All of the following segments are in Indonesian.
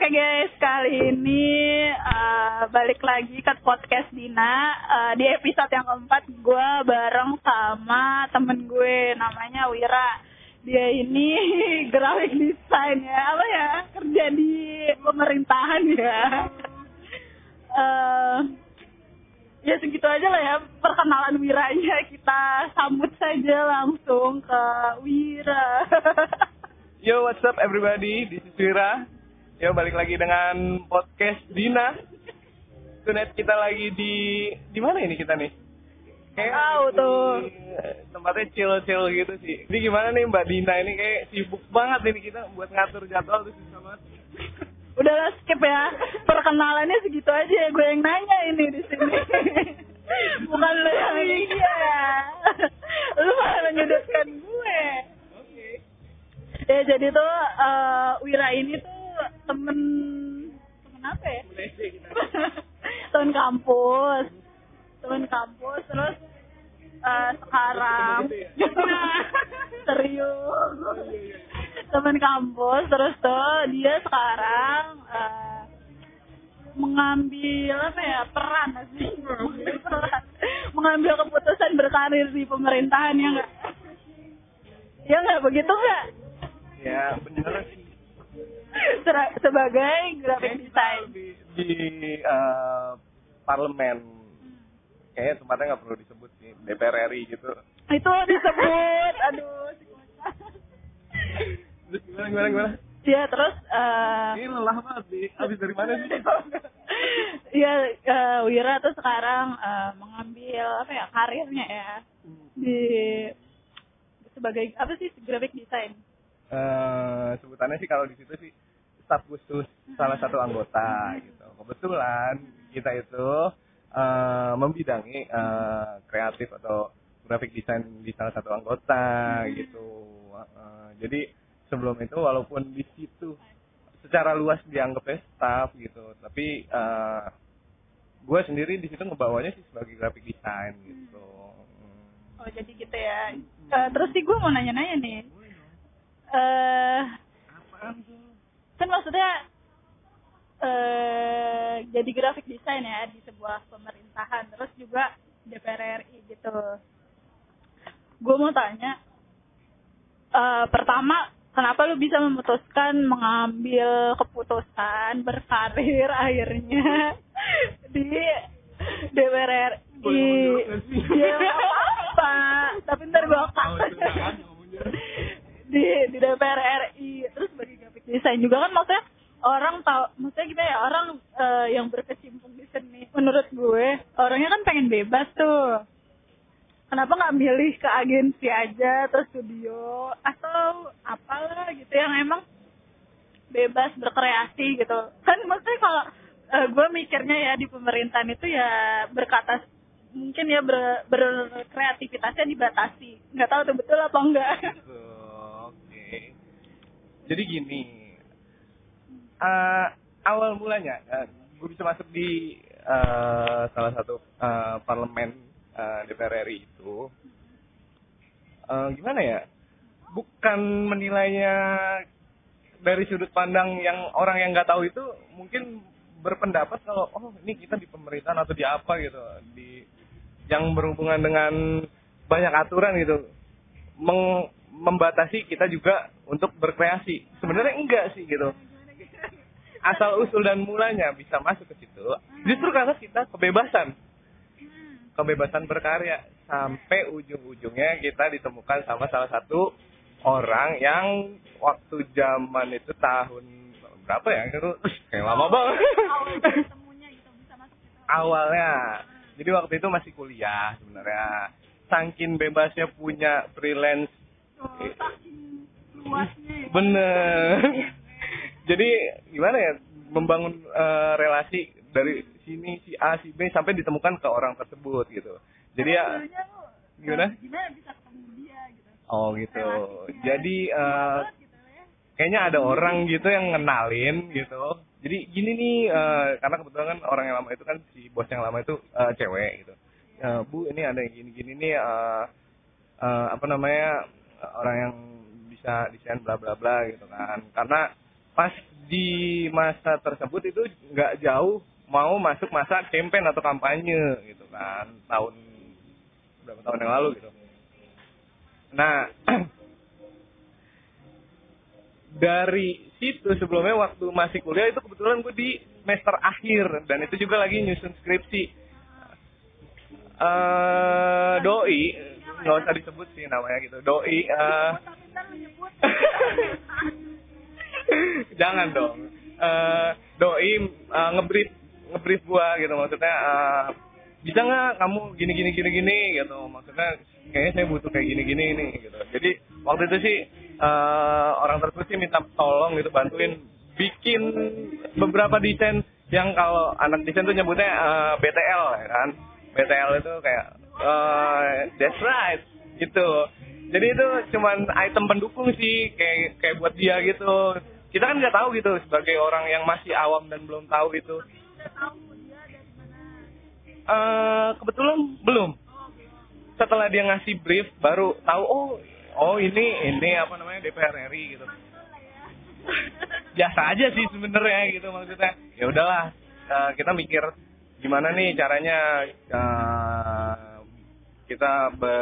Oke guys, kali ini uh, balik lagi ke podcast Dina. Uh, di episode yang keempat, gue bareng sama temen gue namanya Wira. Dia ini graphic design ya, apa ya, kerja di pemerintahan ya. Uh, ya segitu aja lah ya perkenalan Wiranya. Kita sambut saja langsung ke Wira. Yo, what's up everybody? This is Wira. Yo, balik lagi dengan podcast Dina. Tunet kita lagi di di mana ini kita nih? Kayak Tahu tuh. Tempatnya chill-chill gitu sih. Ini gimana nih Mbak Dina ini kayak sibuk banget ini kita buat ngatur jadwal tuh susah banget. Udah lah skip ya. Perkenalannya segitu aja ya. Gue yang nanya ini di sini. Bukan lo yang iya. Lu malah nyudutkan gue. Ya jadi tuh eh, Wira ini tuh temen temen apa ya? Temen kampus. Temen kampus terus eh, sekarang serius temen kampus terus tuh dia sekarang eh, mengambil apa ya peran sih Peran. mengambil keputusan berkarir di pemerintahan ya enggak ya enggak begitu enggak Ya, bener sih. Sebagai graphic design di, di eh, parlemen. Kayaknya tempatnya nggak perlu disebut sih, DPR RI gitu. itu disebut aduh. Terus gimana gimana gimana? ya terus eh, Ini lelah banget nih. Abis dari mana sih? Iya, eh, Wira tuh sekarang eh, mengambil apa ya karirnya ya di sebagai apa sih graphic design. Eh sebutannya sih kalau di situ sih staf khusus salah satu anggota gitu. Kebetulan kita itu eh membidangi eh, kreatif atau graphic design di salah satu anggota gitu. Eh, jadi sebelum itu walaupun di situ secara luas dianggapnya staff gitu, tapi eh gue sendiri di situ ngebawanya sih sebagai graphic design gitu. Hmm. Oh jadi gitu ya. Eh, terus sih gue mau nanya-nanya nih. Eh kan maksudnya eh jadi graphic design ya di sebuah pemerintahan. Terus juga DPR RI gitu. Gue mau tanya eh pertama kenapa lu bisa memutuskan mengambil keputusan berkarir akhirnya di DPR RI? Ya apa-apa, tapi ntar gue Di di DPR RI terus bagi graphic design juga kan maksudnya orang tahu maksudnya kita ya orang eh, yang berkecimpung di seni menurut gue orangnya kan pengen bebas tuh. Kenapa nggak milih ke agensi aja atau studio atau apalah gitu yang emang bebas berkreasi gitu. Kan maksudnya kalau eh, gue mikirnya ya di pemerintahan itu ya berkata mungkin ya ber, berkreativitasnya dibatasi. Nggak tahu tuh betul apa enggak. Jadi gini, eh, awal mulanya gue bisa masuk di eh, salah satu eh, parlemen eh, DPR RI itu, eh, gimana ya? Bukan menilainya dari sudut pandang yang orang yang nggak tahu itu mungkin berpendapat kalau oh ini kita di pemerintahan atau di apa gitu di yang berhubungan dengan banyak aturan gitu meng- membatasi kita juga untuk berkreasi. Sebenarnya enggak sih gitu. Asal usul dan mulanya bisa masuk ke situ. Justru karena kita kebebasan. Kebebasan berkarya sampai ujung-ujungnya kita ditemukan sama salah satu orang yang waktu zaman itu tahun berapa ya? Itu kayak lama banget. Awalnya. Jadi waktu itu masih kuliah sebenarnya. Saking bebasnya punya freelance Bener. Jadi gimana ya membangun eh, relasi dari sini si A si B sampai ditemukan ke orang tersebut gitu. Jadi ya gimana? gimana bisa ketemu dia gitu Oh gitu. Jadi eh, ya. kayaknya ada orang gitu yang ngenalin gitu. Jadi gini nih eh, karena kebetulan kan orang yang lama itu kan si bos yang lama itu eh, cewek gitu. Eh, Bu ini ada yang gini-gini nih eh, eh, apa namanya orang yang bisa desain bla bla bla gitu kan. Karena pas di masa tersebut itu nggak jauh mau masuk masa campaign atau kampanye gitu kan. Tahun berapa tahun yang lalu gitu. Nah dari situ sebelumnya waktu masih kuliah itu kebetulan gue di semester akhir dan itu juga lagi nyusun skripsi. Eh doi nggak usah disebut sih namanya gitu. Doi eh. Jangan dong. Eh doi eh, ngebrief ngebrief gua gitu. Maksudnya eh, bisa nggak kamu gini gini gini gini gitu. Maksudnya kayaknya saya butuh kayak gini gini ini gitu. Jadi waktu itu sih eh, orang tersebut sih minta tolong gitu bantuin bikin beberapa desain yang kalau anak desain tuh nyebutnya eh, BTL ya kan? BTL itu kayak eh, that's right. Gitu. Jadi itu cuman item pendukung sih kayak kayak buat dia gitu. Kita kan nggak tahu gitu sebagai orang yang masih awam dan belum tahu itu. Eh kebetulan belum. Setelah dia ngasih brief baru tahu oh oh ini ini apa namanya DPR RI gitu. Biasa aja sih sebenarnya gitu maksudnya. Ya udahlah eh, kita mikir gimana nih caranya eh, kita be,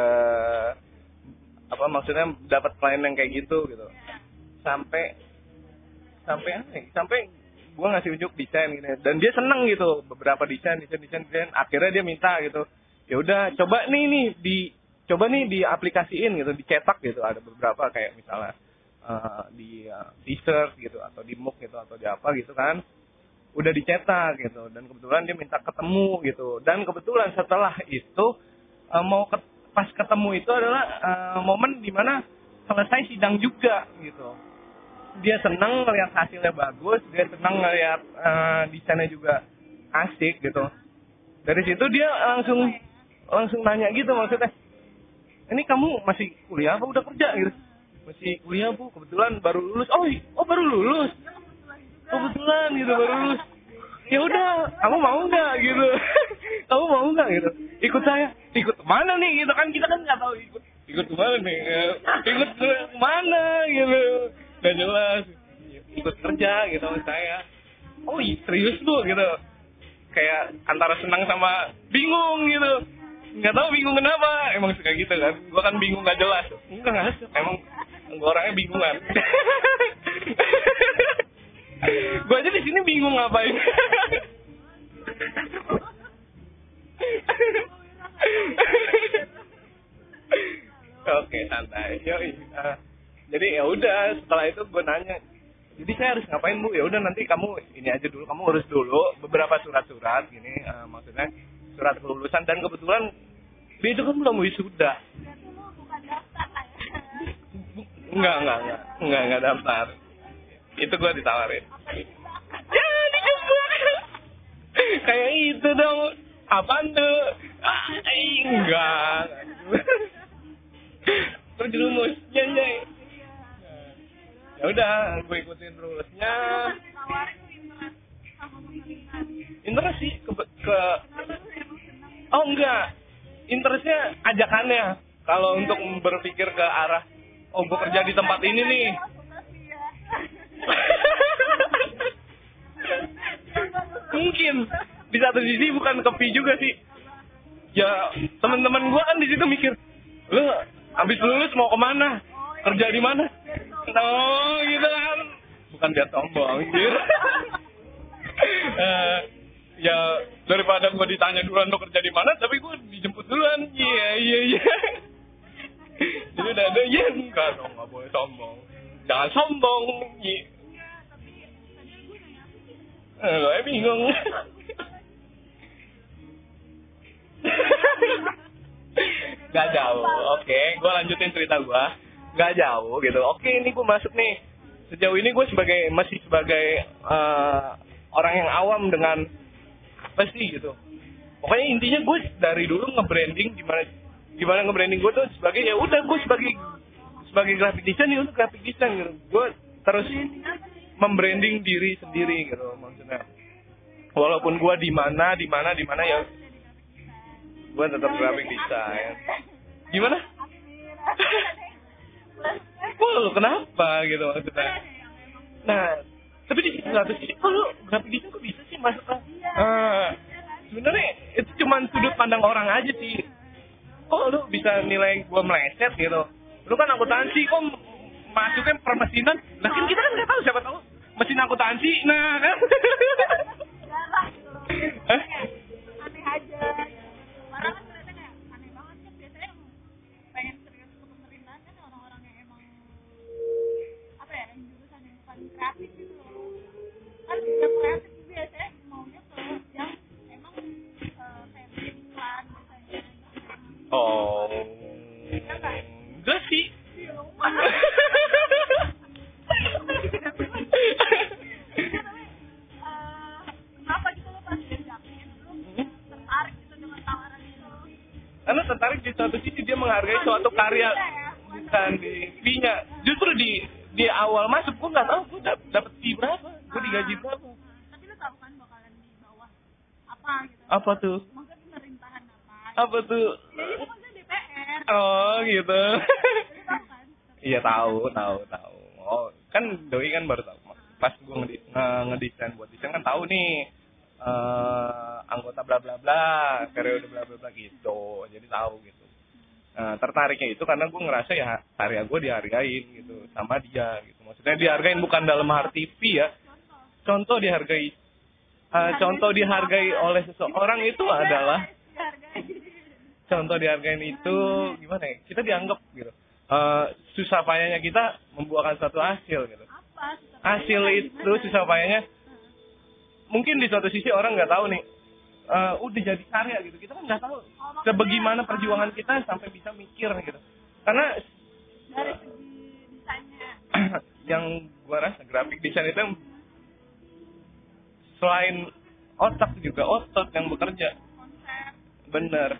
apa maksudnya dapat klien yang kayak gitu gitu. Sampai sampai ya? sampai gue ngasih unjuk desain gitu dan dia seneng gitu beberapa desain desain desain desain. Akhirnya dia minta gitu ya udah coba nih nih di coba nih diaplikasiin gitu dicetak gitu. Ada beberapa kayak misalnya eh, di uh, t-shirt gitu atau di mug gitu atau di apa gitu kan. Udah dicetak gitu dan kebetulan dia minta ketemu gitu. Dan kebetulan setelah itu eh, mau ke- pas ketemu itu adalah eh, momen di mana selesai sidang juga gitu. Dia senang ngelihat hasilnya bagus dia senang ngelihat eh, desainnya juga asik gitu. Dari situ dia langsung langsung nanya gitu maksudnya ini kamu masih kuliah apa udah kerja? Gitu. Masih kuliah bu. Kebetulan baru lulus. Oh i- oh baru lulus? Kebetulan gitu baru lulus. Ya udah. Kamu mau nggak? Gitu. Kamu mau nggak? Gitu. Ikut saya ikut ke mana nih? Gitu kan kita kan nggak tahu ikut ikut ke mana nih? Eh, ikut ke mana gitu? Nggak jelas. Ikut kerja gitu sama saya. Oh iya serius lu gitu. Kayak antara senang sama bingung gitu. Nggak tahu bingung kenapa. Emang suka gitu kan. Gua kan bingung nggak jelas. Enggak nggak emang gua orangnya bingungan. Gua aja di sini bingung ngapain oke santai. Yoi. Eh, jadi ya udah setelah itu gue nanya jadi saya harus ngapain bu? Ya udah nanti kamu ini aja dulu kamu urus dulu beberapa surat-surat gini eh, maksudnya surat kelulusan dan kebetulan dia itu kan belum wisuda. Enggak enggak enggak enggak enggak daftar. Itu gue ditawarin. Ya dijebak kayak itu dong. Apaan tuh enggak. Terus jerumus janjay ya udah gue ikutin rulesnya interest sih ke, ke oh enggak. Interestnya ajakannya. Kalau untuk berpikir ke arah oh gue kerja di tempat ini nih. Mungkin. Di satu sisi bukan kepi juga sih ya teman-teman gua kan di situ mikir lu habis lulus mau ke mana? Kerja di mana? Oh gitu kan. Bukan biar sombong gitu Eh, ya daripada gua ditanya duluan lo kerja di mana tapi gua dijemput duluan. Iya iya iya. Jadi udah ada iya enggak dong nggak boleh sombong. Jangan sombong iya Eh, lo bingung Gak jauh, oke. Gue lanjutin cerita gue. Gak jauh gitu. Oke, ini gue masuk nih. Sejauh ini gue sebagai masih sebagai eh, orang yang awam dengan apa sih gitu. Pokoknya intinya gue dari dulu nge-branding gimana gimana nge-branding gue tuh sebagai ya udah gue sebagai sebagai graphic design ya udah graphic design gitu. Gue terus membranding diri sendiri gitu maksudnya. Walaupun gue di mana di mana di mana ya gue tetap graphic design. Gimana? Wah, lu kenapa gitu maksudnya? Nah, tapi di satu sisi kok lu graphic design kok bisa sih masuk ke Iya. Eh, sebenarnya itu cuma sudut pandang orang aja sih kok lu bisa nilai gua meleset gitu lu kan akuntansi kok masuknya permesinan nah kan kita kan nggak tahu siapa tahu mesin akuntansi nah kan. Hah? Yang bukan kreatif apa tuh? Maksudnya pemerintahan apa? Apa tuh? Ya itu maksudnya DPR oh gitu. Kan? Iya tahu tahu tahu. Oh kan doi kan baru tahu. Pas gua ngedi nge- ngedesain buat desain kan tahu nih eh anggota bla bla bla periode bla bla bla gitu. Jadi tahu gitu. Nah, tertariknya itu karena gue ngerasa ya karya gue dihargain gitu sama dia gitu. Maksudnya dihargain bukan dalam arti ya. Contoh dihargai eh, contoh dihargai oleh seseorang itu adalah dihargai contoh dihargain itu gimana ya? Kita dianggap gitu. Eh, susah payahnya kita membuahkan suatu hasil gitu. Hasil itu susah payahnya mungkin di suatu sisi orang nggak tahu nih. Eh, udah jadi karya gitu. Kita kan nggak tahu sebagaimana perjuangan kita sampai bisa mikir gitu. Karena dari segi desainnya. yang gua rasa grafik desain itu yang selain otak juga otot yang bekerja. Bener.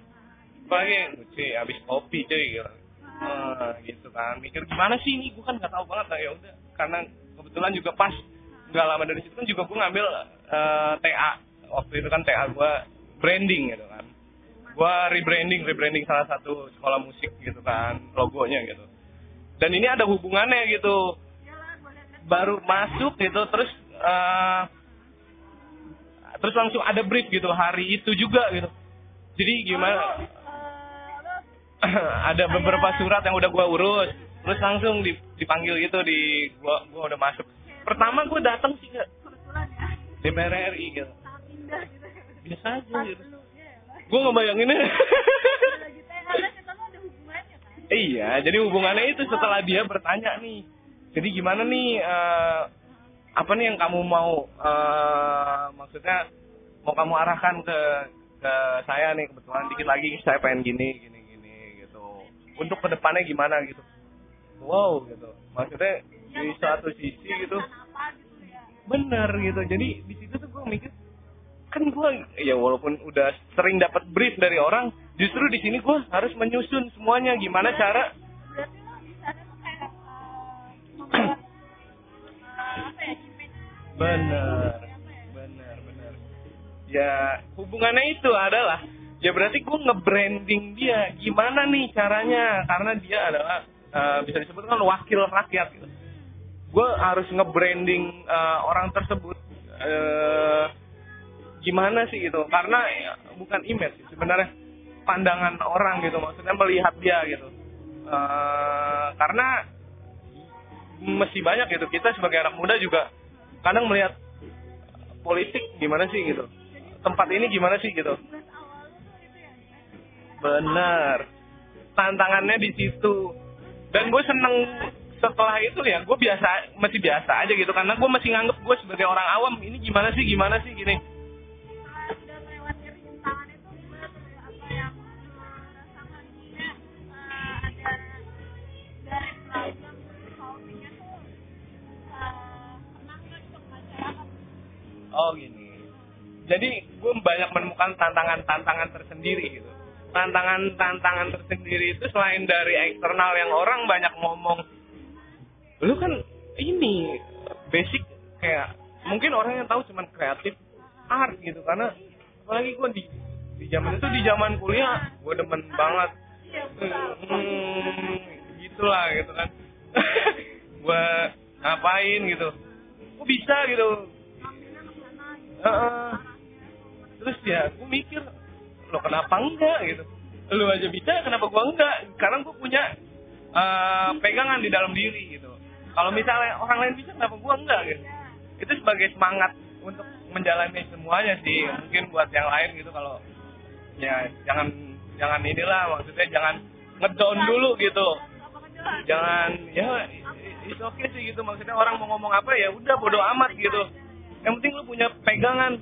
Apalagi cuy habis kopi cuy gitu. Eh, gitu kan. Mikir gimana sih ini? Gue kan nggak tahu banget. Lah ya udah. Karena kebetulan juga pas nggak lama dari situ kan juga gue ngambil eh, TA. Waktu itu kan TA gue branding gitu kan. Gue rebranding rebranding salah satu sekolah musik gitu kan. Logonya gitu. Dan ini ada hubungannya gitu. Baru masuk gitu. Terus eh, terus langsung ada brief gitu hari itu juga gitu. Jadi gimana? Ada beberapa surat yang udah gua urus. Terus langsung dip- dipanggil gitu di gua gua udah masuk. Pertama gua datang sih ke ya. DPR RI gitu. Gitu biasa aja gitu. lu ya lah gua ngebayanginnya. Iya jadi hubungannya itu setelah dia bertanya nih. Jadi gimana nih eh, apa nih yang kamu mau eh, maksudnya mau kamu arahkan ke ke saya nih kebetulan dikit lagi saya pengen gini gini gini gitu. Untuk ke depannya gimana gitu? Wow gitu. Maksudnya di satu sisi gitu. Bener gitu. Jadi di situ tuh gue mikir kan gue ya walaupun udah sering dapat brief dari orang justru di sini gue harus menyusun semuanya. Gimana cara image bener apa ya ya hubungannya itu adalah ya berarti gue nge-branding dia. Gimana nih caranya? Karena dia adalah eh, bisa disebut kan wakil rakyat gitu. Gue harus nge-branding eh, orang tersebut eh, gimana sih gitu? Karena ya, bukan image sebenarnya pandangan orang gitu. Maksudnya melihat dia gitu. Eh, karena mesti banyak gitu. Kita sebagai anak muda juga kadang melihat politik gimana sih gitu. Tempat ini gimana sih gitu. Benar. Tantangannya di situ. Dan gue seneng setelah itu ya gue biasa masih biasa aja gitu. Karena gue masih nganggep gue sebagai orang awam. Ini gimana sih gimana sih gini oh gini. Jadi gue banyak menemukan tantangan-tantangan tersendiri gitu. Tantangan-tantangan tersendiri itu selain dari eksternal yang orang banyak ngomong lu kan ini basic kayak mungkin orang yang tahu cuman kreatif art gitu. Karena apalagi gue di di zaman itu di zaman kuliah gue demen banget. Hmm, gitulah gitu kan. Gue ngapain gitu. Kok bisa gitu terus ya gue mikir lo kenapa enggak? Gitu. Lu aja bisa kenapa gua enggak? Karena gua punya eh, pegangan di dalam diri gitu. Kalau misalnya orang lain bisa kenapa gua enggak gitu. Itu sebagai semangat untuk menjalani semuanya sih mungkin buat yang lain gitu. Kalau ya jangan jangan inilah maksudnya jangan ngedown dulu gitu. Jangan ya itu oke sih gitu. Maksudnya orang mau ngomong apa ya udah bodo amat gitu yang penting lu punya pegangan.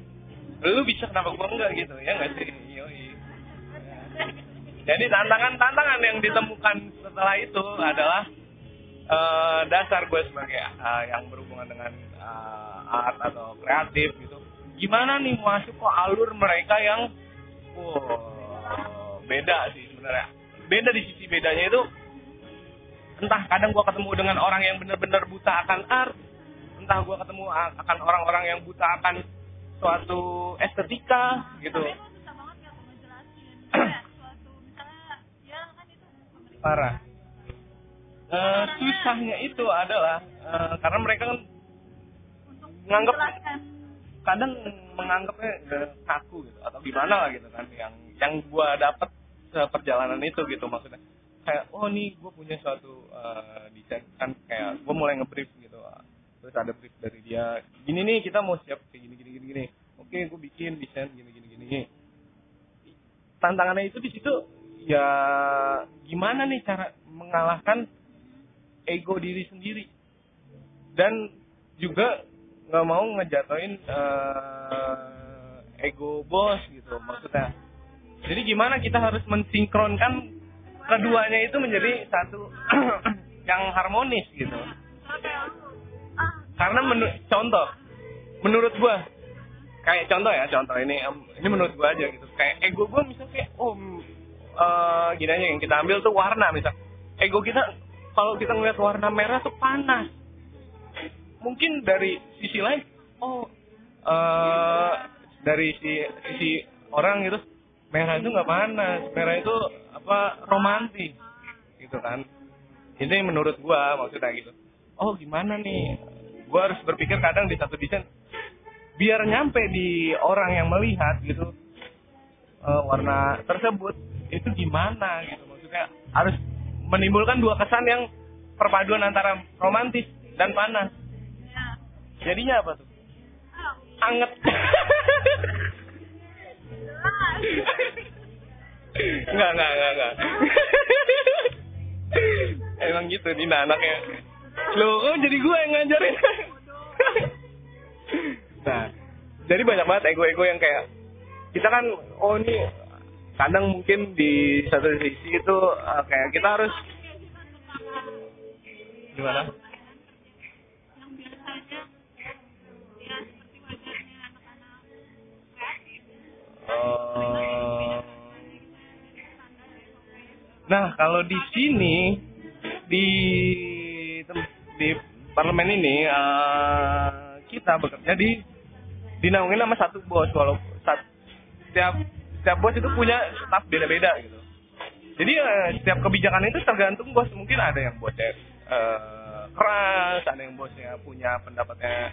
Lu bisa kenapa gua enggak gitu ya nggak sih? Yoi. jadi tantangan tantangan yang ditemukan setelah itu adalah eh, dasar gue sebagai eh, yang berhubungan dengan eh, art atau kreatif gitu. Gimana nih masuk ke alur mereka yang wow, beda sih sebenarnya. Beda di sisi bedanya itu entah kadang gua ketemu dengan orang yang benar-benar buta akan art entah gua ketemu akan orang-orang yang buta akan suatu estetika gitu. Tapi banget ya ngejelasin. Kayak suatu misalnya ya kan itu parah. Eh, susahnya itu adalah eh, karena mereka kan untuk menjelaskan kadang menganggapnya eh, kaku gitu atau gimana lah gitu kan yang yang gua dapet seperjalanan itu gitu maksudnya. Kayak oh nih gue punya suatu eh, desain kan kayak gue mulai ngebrief gitu. Terus ada brief dari dia gini nih kita mau siap kayak gini gini gini gini. Oke gue bikin desain gini gini gini tantangannya itu di situ ya gimana nih cara mengalahkan ego diri sendiri? Dan juga nggak mau ngejatoin eh, ego bos gitu maksudnya. Jadi gimana kita harus mensinkronkan keduanya itu menjadi satu yang harmonis gitu karena menurut contoh menurut gua kayak contoh ya contoh ini ini menurut gua aja gitu. Kayak ego gua misalnya kayak oh eh, gini aja yang kita ambil tuh warna misal. Ego kita kalau kita ngeliat warna merah tuh panas. Mungkin dari sisi lain oh eh dari si sisi orang gitu merah itu nggak panas. Merah itu apa romantis gitu kan. Ini menurut gua maksudnya gitu. Oh gimana nih gua harus berpikir kadang di satu desain biar nyampe di orang yang melihat gitu eh, warna tersebut itu gimana gitu maksudnya harus menimbulkan dua kesan yang perpaduan antara romantis dan panas ya jadinya apa tuh anget jelas Enggak, enggak, enggak, enggak. Emang gitu Dina anaknya. Loh, kok jadi gue yang ngajarin? nah, jadi banyak banget ego-ego yang kayak kita kan oh ini kadang mungkin di satu sisi itu eh, kayak kita harus gimana? Eh, Nah, kalau di sini di di parlemen ini eh, kita bekerja di dinaungin sama satu bos walau sat- setiap setiap bos itu punya staf beda-beda gitu. Jadi eh, setiap kebijakan itu tergantung bos. Mungkin ada yang bosnya eh, keras, ada yang bosnya punya pendapatnya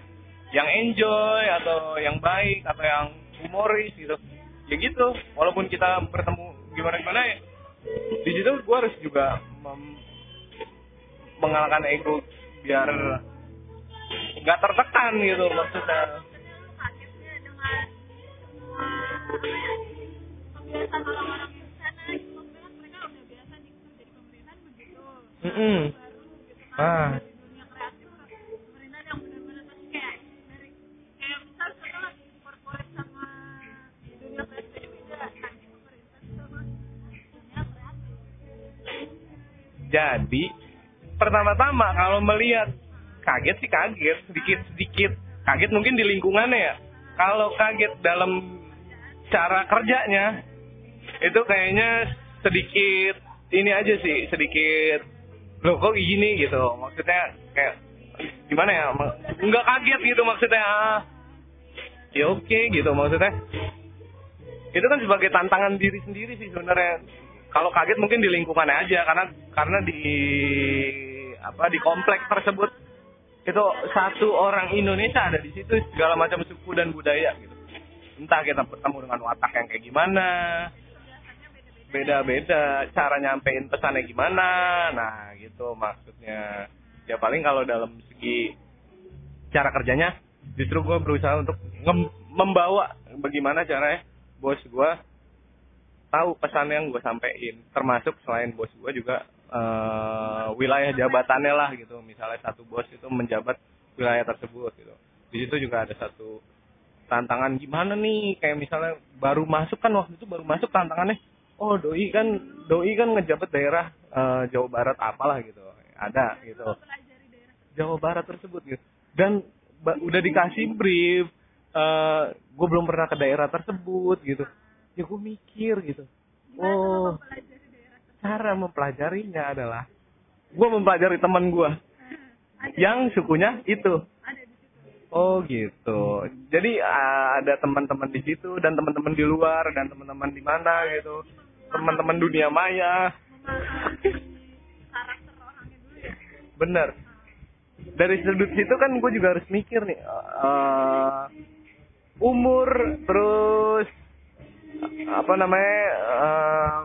yang enjoy atau yang baik atau yang humoris gitu. Ya gitu. Walaupun kita bertemu gimana gimana ya, di situ gue harus juga mengalahkan ego biar nggak tertekan gitu maksudnya. Ah. Jadi pertama-tama kalau melihat kaget sih kaget sedikit sedikit. Kaget mungkin di lingkungannya ya. Kalau kaget dalam cara kerjanya itu kayaknya sedikit ini aja sih sedikit loh kok gini? gitu. Maksudnya kayak gimana ya? Nggak kaget gitu maksudnya. Ah, ya oke gitu maksudnya. Itu kan sebagai tantangan diri sendiri sih sebenarnya. Kalau kaget mungkin di lingkungannya aja karena karena di apa di kompleks tersebut. Itu satu orang Indonesia ada di situ segala macam suku dan budaya gitu. Entah kita bertemu dengan watak yang kayak gimana beda-beda cara nyampein pesannya gimana. Nah gitu maksudnya. Ya paling kalau dalam segi cara kerjanya justru gue berusaha untuk membawa bagaimana caranya bos gue tahu pesan yang gue sampein. Termasuk selain bos gue juga eh, wilayah jabatannya lah gitu. Misalnya satu bos itu menjabat wilayah tersebut gitu. Di situ juga ada satu tantangan gimana nih? Kayak misalnya baru masuk kan waktu itu baru masuk tantangannya oh doi kan doi kan ngejabat daerah eh, Jawa Barat apalah gitu. Ada gitu. Jawa Barat tersebut gitu. Dan ba- udah dikasih brief eh gue belum pernah ke daerah tersebut gitu. Ya gue mikir gitu. Oh cara mempelajarinya adalah gue mempelajari teman gue yang sukunya itu Oh gitu. Jadi ah, ada teman-teman di situ dan teman-teman di luar dan teman-teman di mana gitu. Teman-teman dunia maya. Bener. Dari sudut situ kan gue juga harus mikir nih. eh, umur terus apa namanya? eh,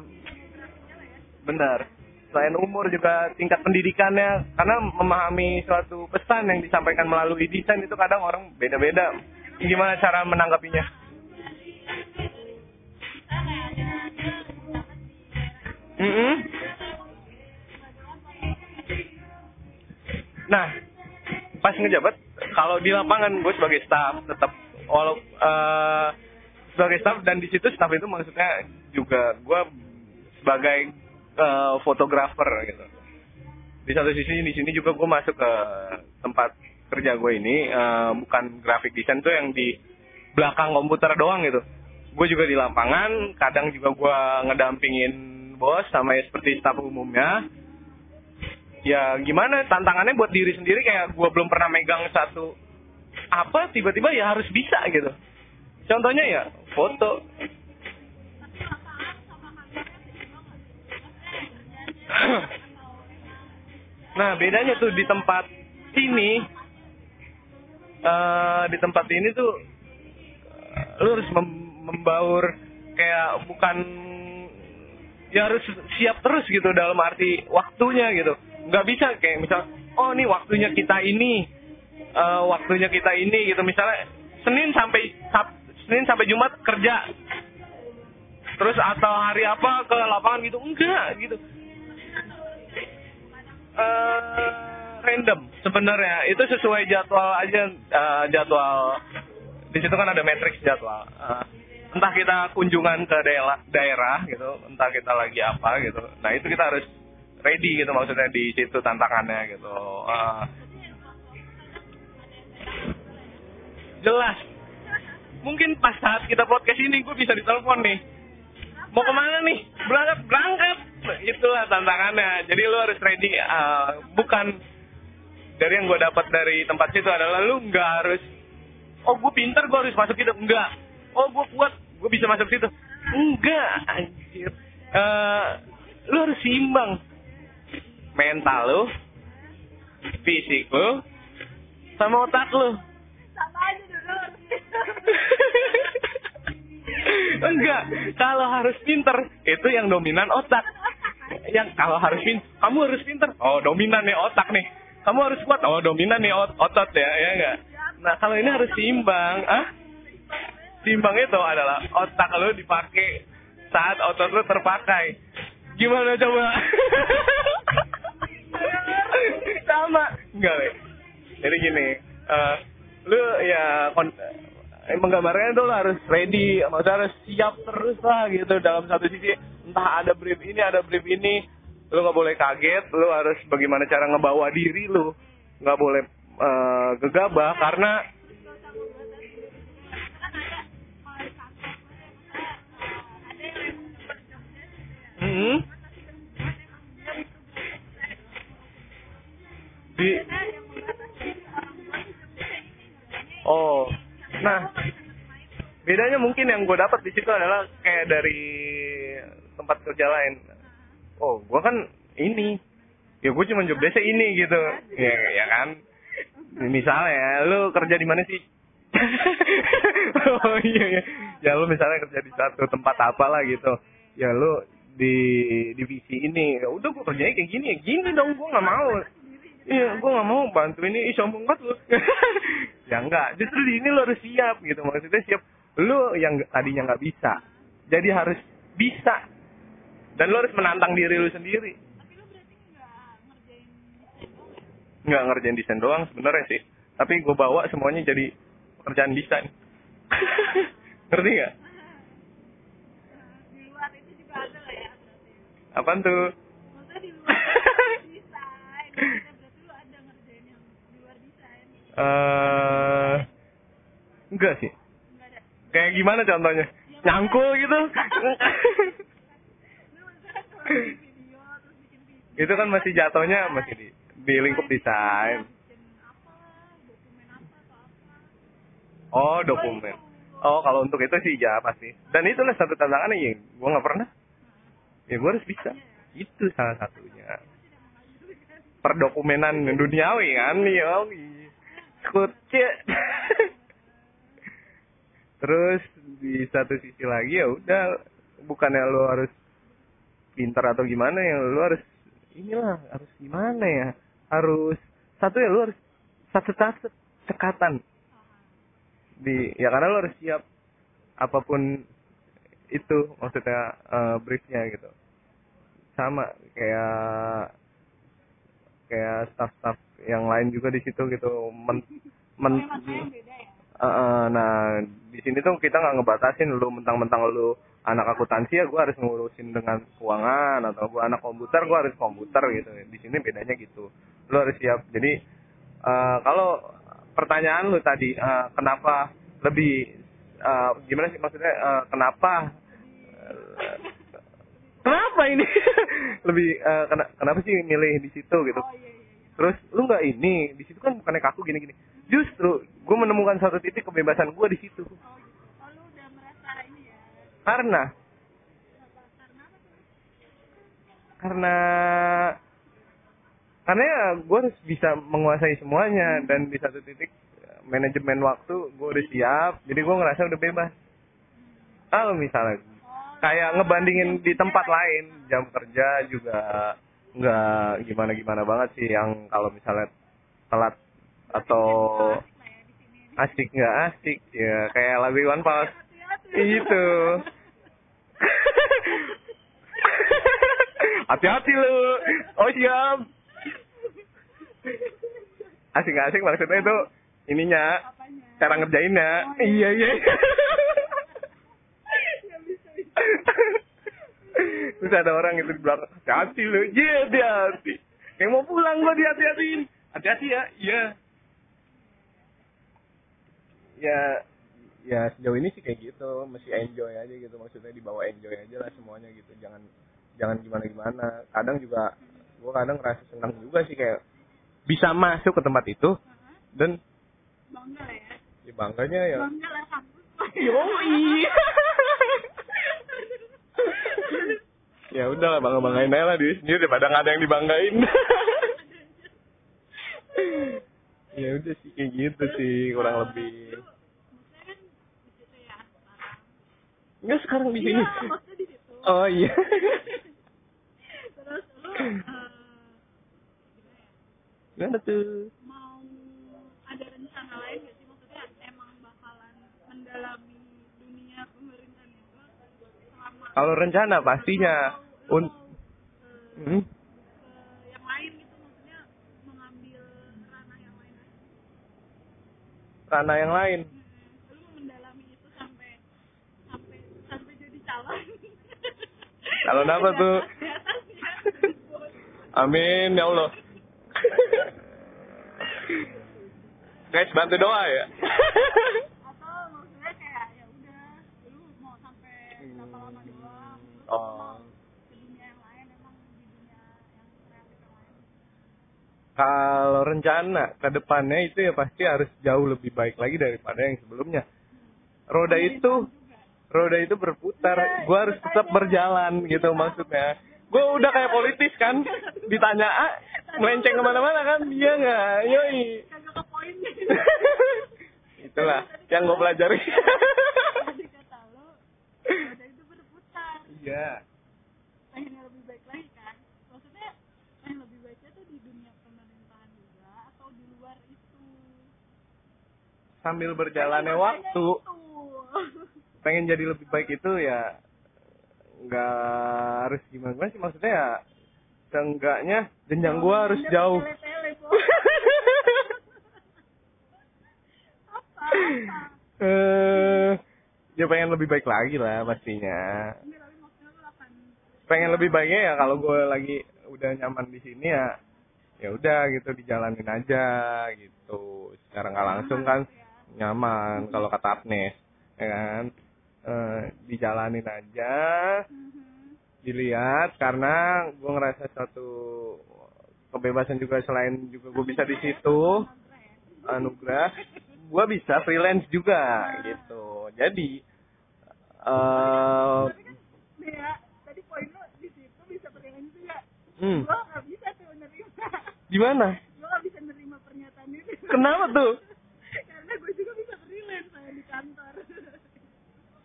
benar. Selain umur juga tingkat pendidikannya karena memahami suatu pesan yang disampaikan melalui desain itu kadang orang beda-beda. Gimana cara menanggapinya? Mm-mm. Nah, pas ngejabat, kalau di lapangan gue sebagai staff tetap walau eh, sebagai staff dan di situ staff itu maksudnya juga gue sebagai eh, fotografer gitu. Di satu sisi di sini juga gue masuk ke tempat kerja gue ini eh, bukan graphic design tuh yang di belakang komputer doang gitu. Gue juga di lapangan, kadang juga gue ngedampingin bos sama ya seperti staff umumnya ya gimana tantangannya buat diri sendiri kayak gue belum pernah megang satu apa tiba-tiba ya harus bisa gitu contohnya ya foto nah bedanya tuh di tempat ini eh di tempat ini tuh eh, lu harus mem- membaur kayak bukan ya harus siap terus gitu dalam arti waktunya gitu. Nggak bisa kayak misal oh ini waktunya kita ini eh, waktunya kita ini gitu. Misalnya Senin sampai Sab- Senin sampai Jumat kerja. Terus atau hari apa ke lapangan gitu enggak gitu eh random sebenarnya. Itu sesuai jadwal aja eh, jadwal. Di situ kan ada matriks jadwal. Eh, entah kita kunjungan ke daerah daerah gitu entah kita lagi apa gitu. Nah itu kita harus ready gitu maksudnya di situ tantangannya gitu. Eh, jelas. Mungkin pas saat kita podcast ini gue bisa ditelepon nih. Mau ke mana nih? Berangkat berangkat itulah tantangannya. Jadi lu harus ready eh, bukan dari yang gue dapat dari tempat situ adalah lu nggak harus oh gue pinter gue harus masuk itu enggak oh gue kuat gue bisa masuk situ. Enggak anjir. Eh, lu harus seimbang. Mental lu fisik lu sama otak lu. Sama aja dulu. Enggak kalau harus pinter itu yang dominan otak yang kalau harus pin kamu harus pinter. Oh dominan nih otak nih. Kamu harus kuat. Oh dominan nih ot- otot ya ya enggak? Nah kalau ini harus seimbang ah? Seimbang itu adalah otak lo dipakai saat otot lo terpakai. Gimana coba? Sama. Enggak Le. jadi gini eh, lu ya kon eh, menggambarkan itu lo harus ready maksudnya harus siap terus lah gitu dalam satu sisi entah ada brief ini ada brief ini lu nggak boleh kaget lu harus bagaimana cara ngebawa diri lu nggak boleh eh, gegabah karena Hmm. di oh nah bedanya mungkin yang gue dapat di situ adalah kayak dari tempat kerja lain. Oh gue kan ini. Ya gue cuma job desk ini gitu. Ya ya kan? Misalnya lu kerja di mana sih? Oh iya iya. Ya lu misalnya kerja di satu tempat apa lah gitu. Ya lu di divisi ini. Ya udah gua kerjanya kayak gini. Ya gini dong gua nggak mau. Iya gua nggak mau bantu ini. Ih sombong banget lu. Ya enggak justru di ini lu harus siap gitu. Maksudnya siap. Lu yang tadinya nggak bisa jadi harus bisa dan lu harus menantang diri lu sendiri Tapi lu berarti nggak ngerjain desain doang ya? nggak ngerjain desain doang sebenarnya sih tapi gue bawa semuanya jadi pekerjaan desain ngerti nggak di luar itu juga ada lah ya berarti. apaan tuh Maksudnya di luar desain. Berarti lu ada ngerjain yang di luar desain. eh enggak sih Enggak ada. kayak gimana contohnya nyangkul gitu Lu maksudnya kalau bikin video terus bikin video. Itu kan masih jatuhnya masih di di lingkup desain. Oh dokumen. Oh kalau untuk itu sih ya pasti. Dan itulah satu tantangannya ya gue nggak pernah. Ya gue harus bisa. Itu salah satunya. Perdokumenan duniawi kan yo kucek terus di satu sisi lagi ya udah bukannya lo harus pintar atau gimana ya lo harus inilah harus gimana ya? Harus satu ya lo harus satu satu cekatan di ya karena lo harus siap apa pun itu maksudnya eh, briefnya gitu. Sama kayak kayak staff-staff yang lain juga di situ gitu. Men, men ya. Eh, eh, nah di sini tuh kita nggak ngebatasin lu mentang-mentang lu anak akuntansi ya gue harus ngurusin dengan keuangan atau gue anak komputer gue harus komputer gitu di sini bedanya gitu lu harus siap jadi eh, kalau pertanyaan lu tadi eh, kenapa lebih eh, gimana sih maksudnya eh, kenapa eh, kenapa ini lebih eh, kena- kenapa sih milih di situ gitu Oh iya iya. iya. Terus lu nggak ini di situ kan bukannya kaku gini-gini. Justru gue menemukan satu titik kebebasan gue di situ. Oh gitu. Oh lu udah merasa ini ya. Karena? Karena karena ya gue harus bisa menguasai semuanya dan di satu titik manajemen waktu gue udah siap jadi gue ngerasa udah bebas. Kalau misalnya kayak ngebandingin di tempat lain jam kerja juga nggak gimana gimana banget sih yang kalau misalnya telat atau Asik ya nggak asik ya kayak lagu Iwan Fals Hati-hati. itu hati-hati lu. Oh siap. Asik nggak asik maksudnya itu ininya Apanya? cara ngerjainnya. Oh, iya. Iya Ya bisa bisa. terus ada orang itu di belakang hati-hati lu. Iya hati-hati. Yang mau pulang gua dihati-hatiin. Hati-hati ya. Iya. Ya ya sejauh ini sih kayak gitu. Mesti enjoy aja gitu. Maksudnya dibawa enjoy aja lah semuanya gitu. Jangan jangan gimana gimana kadang juga gua kadang ngerasa senang juga sih kayak bisa masuk ke tempat itu dan Bangga lah ya. ya bangganya ya Bangga lah kampus. Yoi. ya udah lah bangga banggain aja lah diri sendiri daripada nggak ada yang dibanggain. ya udah sih kayak gitu sih kurang lebih. Maksudnya kan ya sekarang. Enggak sekarang di sini. Iya, maksudnya di situ. Oh iya. Eh, Gimana tuh? mau ada rencana lain gak sih maksudnya emang bakalan mendalami dunia pemerintahan itu selama Kalau rencana pastinya un Hmm? ke yang lain gitu maksudnya mengambil ranah yang lain ranah yang lain. Hmm, lu mendalami itu sampai sampai sampai jadi calon Calon apa tuh? Amin ya Allah. Guys bantu doa ya. atau maksudnya kayak ya udah lu mau sampai berapa lama doang Oh. Kalau rencana ke depannya itu ya pasti harus jauh lebih baik lagi daripada yang sebelumnya. Roda itu roda itu berputar, gua harus tetap berjalan gitu maksudnya. Gue udah kayak politis kan, ditanya ah, melenceng ke mana-mana kan, iya nggak, yoi. Itulah yang gue pelajari. Iya. Pengen yang lebih baik lagi kan? Maksudnya pengen lebih baiknya tuh di dunia pemerintahan juga atau di luar itu? Sambil berjalannya waktu, itu. pengen jadi lebih baik itu ya nggak harus gimana gimana sih maksudnya ya seenggaknya jenjang gua harus jauh. Eh, ya pengen lebih baik lagi lah pastinya. Pengen lebih baiknya ya kalau gue lagi udah nyaman di sini ya ya udah gitu dijalanin aja gitu. Secara nggak langsung kan nyaman kalau kata Agnes ya kan Eh, dijalanin aja Mhm. dilihat karena gue ngerasa suatu kebebasan juga selain juga gue bisa di situ anugerah gue bisa freelance juga gitu jadi Tapi kan, Bea, tadi poin lo di situ bisa freelance juga. hmm, Gua nggak bisa tuh nerima. gimana Gua nggak bisa nerima pernyataan itu. kenapa tuh Karena gue juga bisa freelance saya di kantor.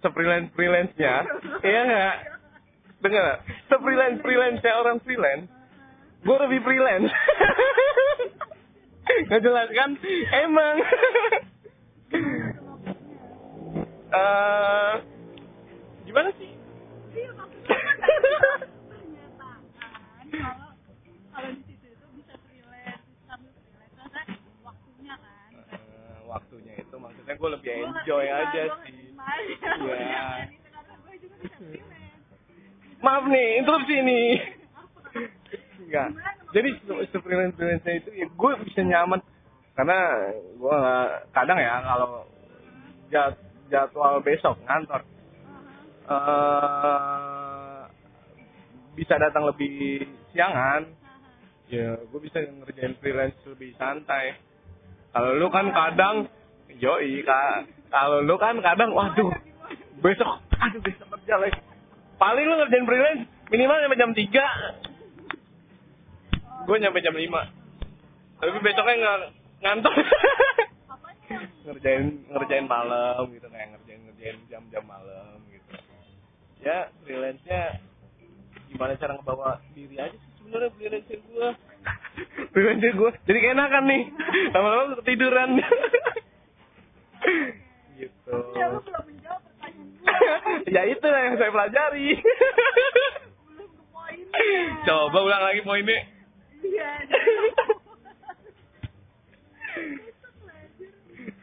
Se-freelance freelance nya iya nggak? Dengar se-freelance freelance orang freelance gue lebih freelance. Nggak jelas kan? Emang. Eh gimana sih? Maksudnya pernyataan kalau kalau di situ itu bisa freelance sambil freelance karena waktunya kan. Eh, waktunya itu maksudnya gue lebih enjoy aja. Iya. Itu karena gue juga bisa freelance. Maaf nih interupsi Apa? enggak. Jadi se-freelance freelance itu ya gue bisa nyaman. Karena gue kadang ya kalau jad, jadwal besok ngantor eh bisa datang lebih siangan. Ya gue bisa ngerjain freelance lebih santai. Kalau lu kan kadang yoi kak kalau lu kan kadang waduh besok aduh besok kerja lagi paling lu ngerjain freelance minimal sampai jam 3 gue nyampe jam 5 tapi besoknya nggak Apanya? ngerjain ngerjain malam gitu kayak ngerjain ngerjain jam-jam malam gitu. Ya freelance nya gimana cara ngebawa diri aja sih sebenarnya freelance gue freelance gue jadi keenakan nih. Lama-lama ketiduran. Gitu. Ya lu belum menjawab. Ya itu lah yang saya pelajari coba ulang lagi poinnya Iya.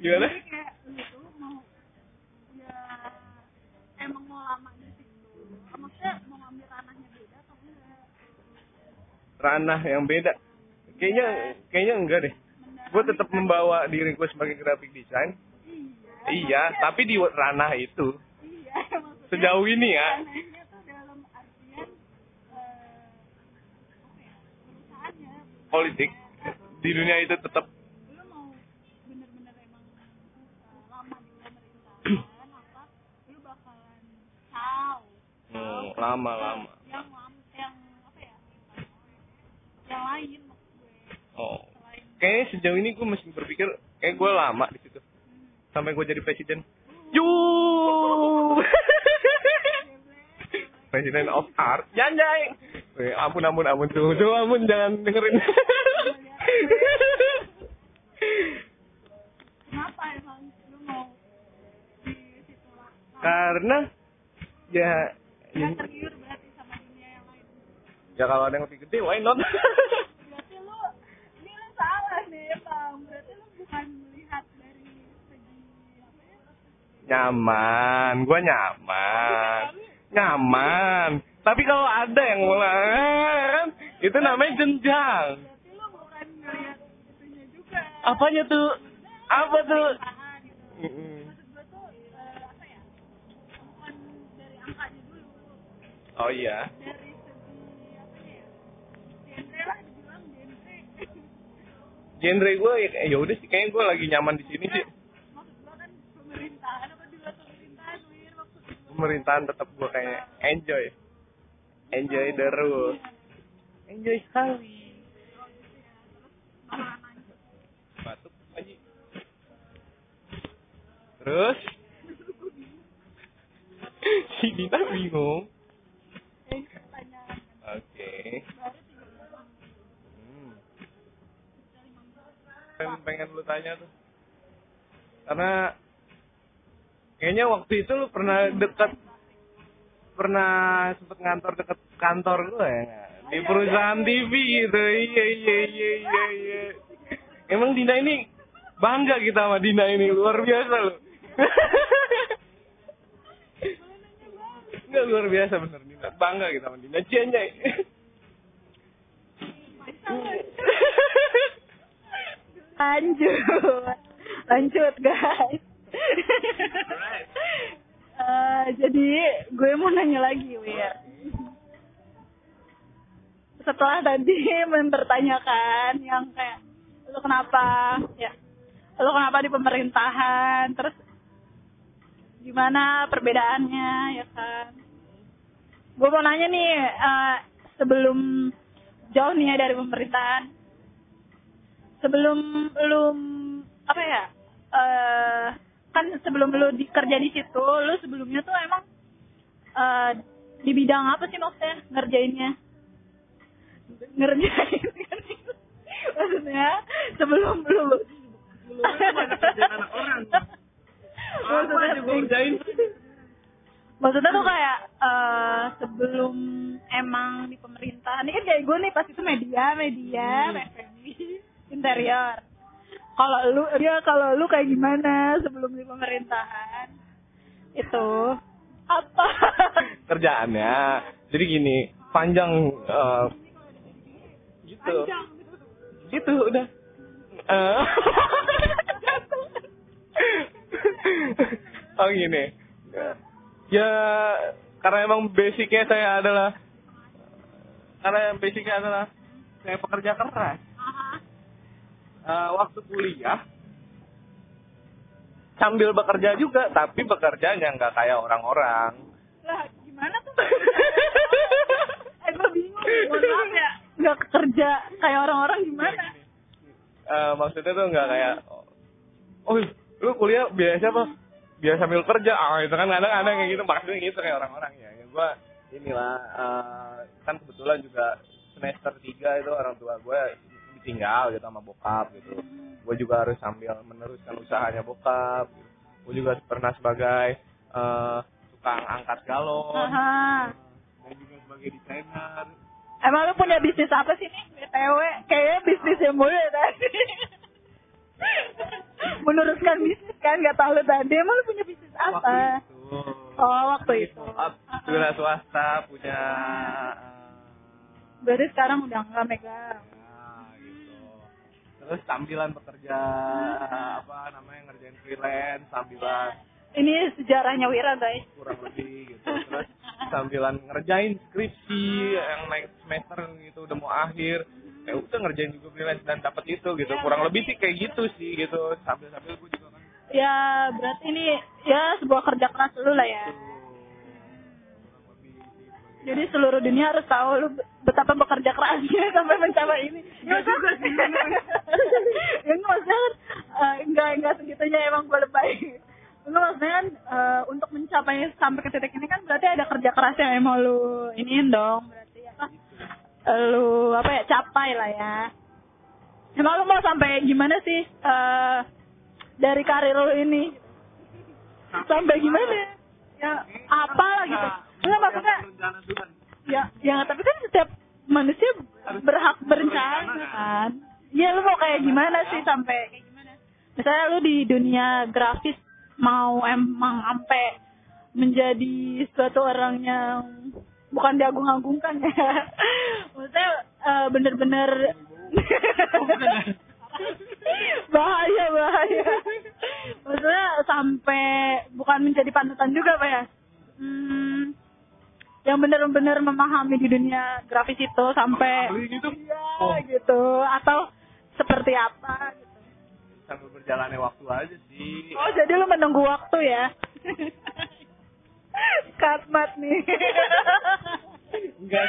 gimana kayak lu mau ya emang mau lama di situ. Maksudnya mau ngambil ranahnya beda atau enggak? ranah yang beda kayaknya kayaknya enggak deh gue tetap membawa diri gue sebagai graphic design Iya. iya tapi di ranah itu Iya, sejauh ini ya. Eh ya? Politik di dunia itu tetap. Eh, lama hmm, lama-lama yang lam yang apa ya yang lain oh. Kayaknya sejauh ini gue masih berpikir kayak gue lama di situ. Sampai gue jadi presiden. Yu presiden of art janjay Weh, ampun ampun ampun. Tuh tuh ampun jangan dengerin. Kenapa emang lu mau di situ lah? Karena ya nggak tergiur berarti sama dunia yang lain. Ya kalau ada yang lebih gede why not? Berarti lu ini lu salah nih bang. Berarti lu bukan melihat dari segi apa ya? Nyaman gue nyaman nyaman. Tapi kalau ada yang mulai itu namanya jenjang. Apanya tuh? Apa tuh? Oh iya. Ya genre gue ya ya udah sih kayaknya gue lagi nyaman di sini sih pemerintahan tetap gue kayak enjoy enjoy the rule enjoy sekali batuk aja Terus si Dina bingung. Oke. Orang. Hmm. Pengen, pengen lu tanya tuh. Karena kayaknya waktu itu lu pernah deket pernah sempet ngantor deket kantor gue ya di perusahaan TV gitu. Iya iya iya iya iya. Emang Dina ini bangga kita sama Dina ini. Luar biasa loh. Enggak luar biasa bener Dina. Bangga kita sama Dina. Cianya Lanjut. Lanjut, guys. Eh, jadi gue mau nanya lagi, Wir. Setelah tadi mempertanyakan yang kayak lu kenapa? Ya. Lu kenapa di pemerintahan? Terus gimana perbedaannya? Ya kan. Gue mau nanya nih eh, sebelum jauh nih ya dari pemerintahan. Sebelum lu apa ya kan sebelum lu di, kerja di situ lu sebelumnya tuh emang eh di bidang apa sih maksudnya ngerjainnya? Ngerjain maksudnya sebelum lu. Kerjaan anak orang. Aja gua kerjain. maksudnya tuh kayak eh sebelum emang di pemerintahan ini kan kayak gue nih pas itu media media FMI interior kalau lu dia kalau lu kayak gimana sebelum di pemerintahan? Itu. Apa? Kerjaannya jadi gini panjang eh, gitu. Gitu udah. Eh. oh gini. Ya karena emang basicnya saya adalah karena basicnya adalah saya pekerja keras Eh, waktu kuliah sambil bekerja juga tapi bekerjanya nggak kayak orang-orang. Lah gimana tuh? Eh gue bingung. Mohon maaf ya. Nggak kerja kayak orang-orang gimana? Eh, maksudnya tuh nggak kayak oh lu kuliah biasa apa? Biasa sambil kerja. Ah itu kan kadang ada kayak gitu maksudnya gitu kayak orang-orang ya, ya gua inilah eh, kan kebetulan juga semester 3 itu orang tua gue ditinggal gitu sama bokap gitu gue juga harus sambil meneruskan usahanya bokap gitu. gue juga pernah sebagai eh, tukang angkat galon Aha. dan juga sebagai desainer Emang lu punya bisnis apa sih nih? BTW, kayaknya bisnis yang mulu ya tadi. Meneruskan bisnis kan, nggak tahu lu tadi. Emang lu punya bisnis waktu apa? itu Oh, waktu itu. Wira swasta punya Berarti sekarang udah nggak megang. Ya, gitu. Terus sambilan bekerja apa namanya ngerjain freelance, sambilan Ini sejarahnya Wira guys. kurang lebih gitu. Terus sambilan ngerjain skripsi yang naik semester gitu udah mau akhir. Ya udah ngerjain juga freelance dan dapat itu gitu. Kurang lebih sih kayak gitu sih gitu. Sambil-sambil gue juga kan Ya, berarti ini ya sebuah kerja keras dulu lah ya. tuh, Jadi seluruh dunia harus tahu lu betapa bekerja kerasnya sampai mencapai ini. Nggak juga sih. ya enggak maksudnya kan eh, enggak enggak segitunya emang gue lebay. Enggak maksudnya kan eh, untuk mencapai sampai ke titik ini kan berarti ada kerja keras yang emang lu iniin dong berarti apa? Lu apa ya capai lah ya. Emang lu mau sampai gimana sih eh dari karir lu ini? Sampai gimana? Ya apa lah gitu. Enggak maksudnya ya ya tapi kan setiap manusia berhak berencana kan? Iya lu mau kayak gimana sih sampai kayak gimana? Misalnya lu di dunia grafis mau emang sampai menjadi suatu orang yang bukan diagung-agungkan ya. Maksudnya eh, bener-bener bahaya bahaya. Maksudnya sampai bukan menjadi panutan juga pak ya? Hmm, yang benar-benar memahami di dunia grafis itu sampai Ahli gitu. iya Oh. gitu atau seperti apa gitu. sambil berjalannya waktu aja sih. Oh jadi lu menunggu waktu ya? Katmat nih. Enggak.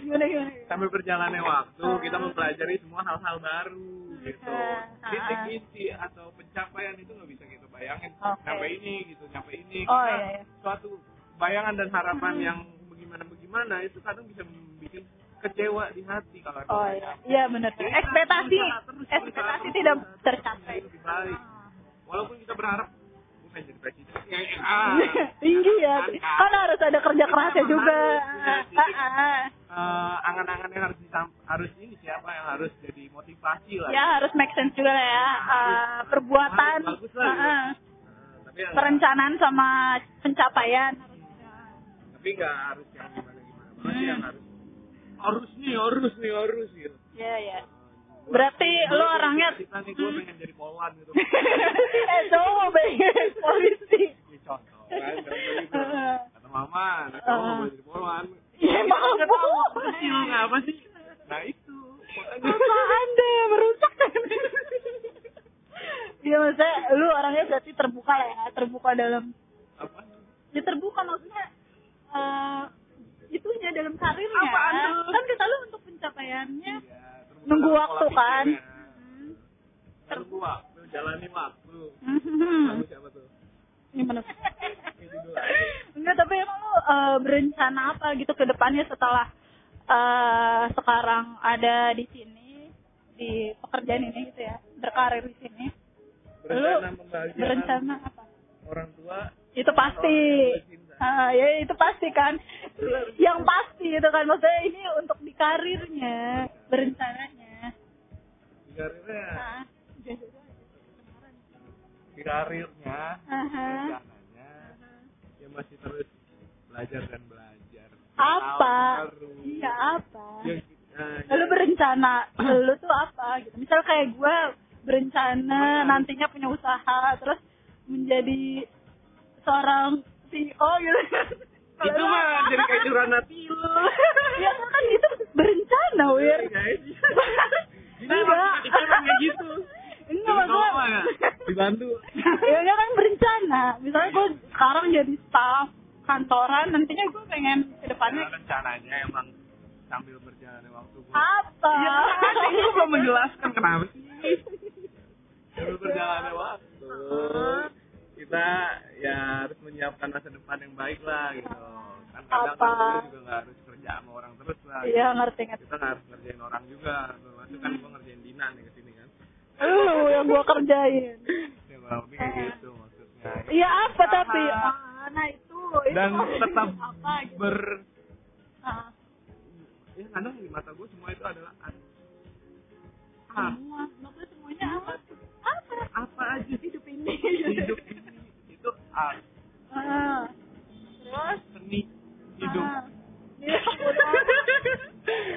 gimana gimana? Sambil berjalannya waktu kita mempelajari semua hal-hal baru gitu. Ah, ah. Titik inti atau pencapaian itu nggak bisa kita bayangin Oke. nyampe ini gitu nyampe ini Oh, iya, iya. suatu bayangan dan harapan Hmm. yang bagaimana bagaimana itu kadang bisa membuat kecewa di hati kalau emang Oh iya, iya benar. Ekspektasi, ekspektasi tidak tercapai. baik walaupun kita berharap pengen jadi presiden ya, ya, ah. Tinggi ya, Kan, kan harus ada kerja kerasnya juga. harus, Ah, ya. Jadi, ah. eh, angan-angan yang harus harus ini siapa yang harus jadi motivasi lah Ya harus make sense juga lah ya. Ah, perbuatan, Harus ah, ah. Yang perencanaan sama pencapaian. Tapi nggak harus yang gimana gimana banget Hmm. yang harus harus nih harus nih harus gitu Ya ya. Berarti lu orangnya kita nih gue pengen jadi polwan gitu eh cowok pengen polisi. ini contoh kan gitu. kata mama anak Uh. mau jadi polwan Ya emang Nggak tahu kecil apa? nggak apa sih nah itu Apa anda merusak? Iya maksudnya lu orangnya berarti terbuka lah ya, terbuka dalam apa ya terbuka maksudnya eh itunya dalam karirnya. Apaan tuh? Kan kata lu untuk pencapaiannya. Iya, terus Nunggu waktu kan? Hmm. Nunggu waktu jalani waktu Hmm. lagu siapa tuh itu dulu Enggak, tapi emang lu eh, berencana apa gitu ke depannya setelah eh sekarang ada di sini di pekerjaan ini gitu ya, berkarir di sini. Lu berencana membahagiakan berencana apa? orang tua Itu pasti. Ah, ya itu pasti kan. Yang pasti itu kan. Maksudnya ini untuk di karirnya, berencananya. di karirnya? Ah, di karirnya? Rencananya? Ya masih terus belajar dan belajar. Apa? Iya apa? eh, lu berencana lu tuh apa gitu? Misal kayak gue berencana nantinya punya usaha terus menjadi seorang CEO gitu. Kalau itu mah jadi kayak curhat hati ya kan itu berencana wir. Iya, guys. Ini emang kayak gitu. Enggak maksudnya ya, dibantu. Ya dia kan berencana. Misalnya gue sekarang jadi staff kantoran nantinya gue pengen ke depannya. Karena rencananya emang sambil berjalannya waktu gua. Apa? Iya, kan lu belum menjelaskan kenapa sih. Sambil berjalannya waktu kita ya harus menyiapkan masa depan yang baik lah gitu. Kan kadang Apa? kan kita juga nggak harus kerja sama orang terus lah iya ngerti ngerti. Kita nggak harus ngerjain orang juga. Termasuk kan gua ngerjain Dina nih ke sini kan. Lu yang gue kerjain. Ya kurang lebih kayak gitu maksudnya. Iya apa Sama. tapi? Ah, nah itu itu dan tetap apa gitu. ber Ah, ya kadang di mata gue semua itu adalah art semua. Maksudnya semuanya apa? Apa? Apa aja. Hidup ini. Hidup ini. itu art Ah, terus seni hidup ah, iya,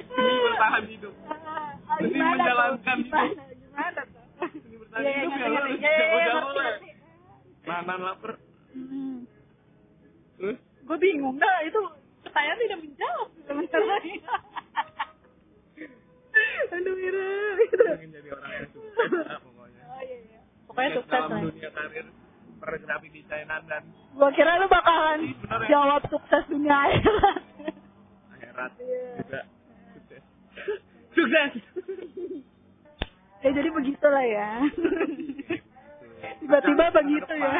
seni bertahan hidup ah, ah, Seni gimana tuh? menjalankan gimana, hidup. gimana tuh seni bertahan Iya, hidup ya iya, jago-jago ngerti, lah ngerti. nahan lapar Hmm. terus gue bingung dah itu pertanyaan tidak menjawab sebenarnya aduh Ira pengen jadi orang yang sukses lah pokoknya oh iya iya pokoknya Sukses dalam dunia karir pergrafik desainan dan gua kira lu bakalan Bener ya? jawab sukses dunia akhirat. Akhirat. Iya. juga. Sukses. Sukses. Ya jadi begitulah ya. Tiba-tiba Masa begitu ya.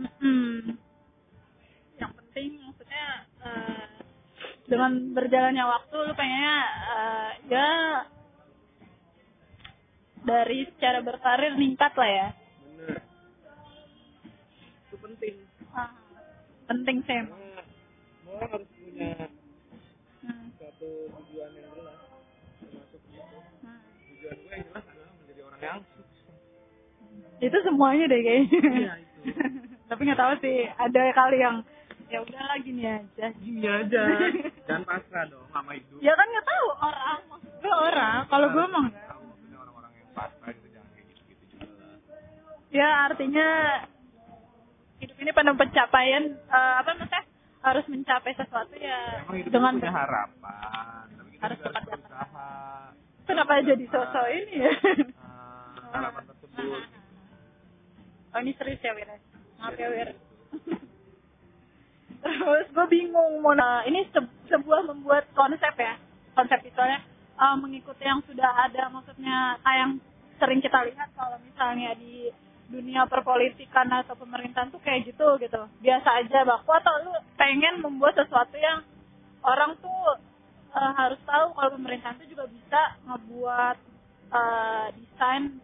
Mm-mm. yang penting maksudnya eh, dengan berjalannya waktu lu pengennya eh, ya dari secara berkarir meningkat lah ya. Bener. Itu penting. Ah, penting sih orang harus punya Hmm, suatu tujuan yang jelas. Termasuk itu. Hmm. tujuan gue yang jelas adalah menjadi orang yang sukses. Itu semuanya deh kayaknya. Iya, itu. tapi nggak tahu sih ada kali yang ya udahlah gini aja. Gini aja. Jangan pasrah dong sama hidup. Ya kan nggak tahu orang maksud gue orang. Kalau gue emang nggak. tahu maksudnya orang-orang yang pasrah itu jangan kayak gitu-gitu juga lah. Ya artinya hidup ini penuh pencapaian eh, apa maksudnya? Harus mencapai sesuatu ya emang hidup dengan itu punya harapan tapi kita Harus juga harus tetap berusaha. Kenapa jadi sosok ini ya? Ah, harapan tersebut. Oh ini serius ya Wir maaf ya Wir terus gue bingung mau na- ini se- sebuah membuat konsep ya konsep visualnya eh, mengikuti yang sudah ada. Maksudnya tayang sering kita lihat kalau misalnya di dunia perpolitikan atau pemerintahan tuh kayak gitu gitu. Biasa aja baku atau lu pengen membuat sesuatu yang orang tuh uh, harus tahu kalau pemerintahan tuh juga bisa ngebuat uh, desain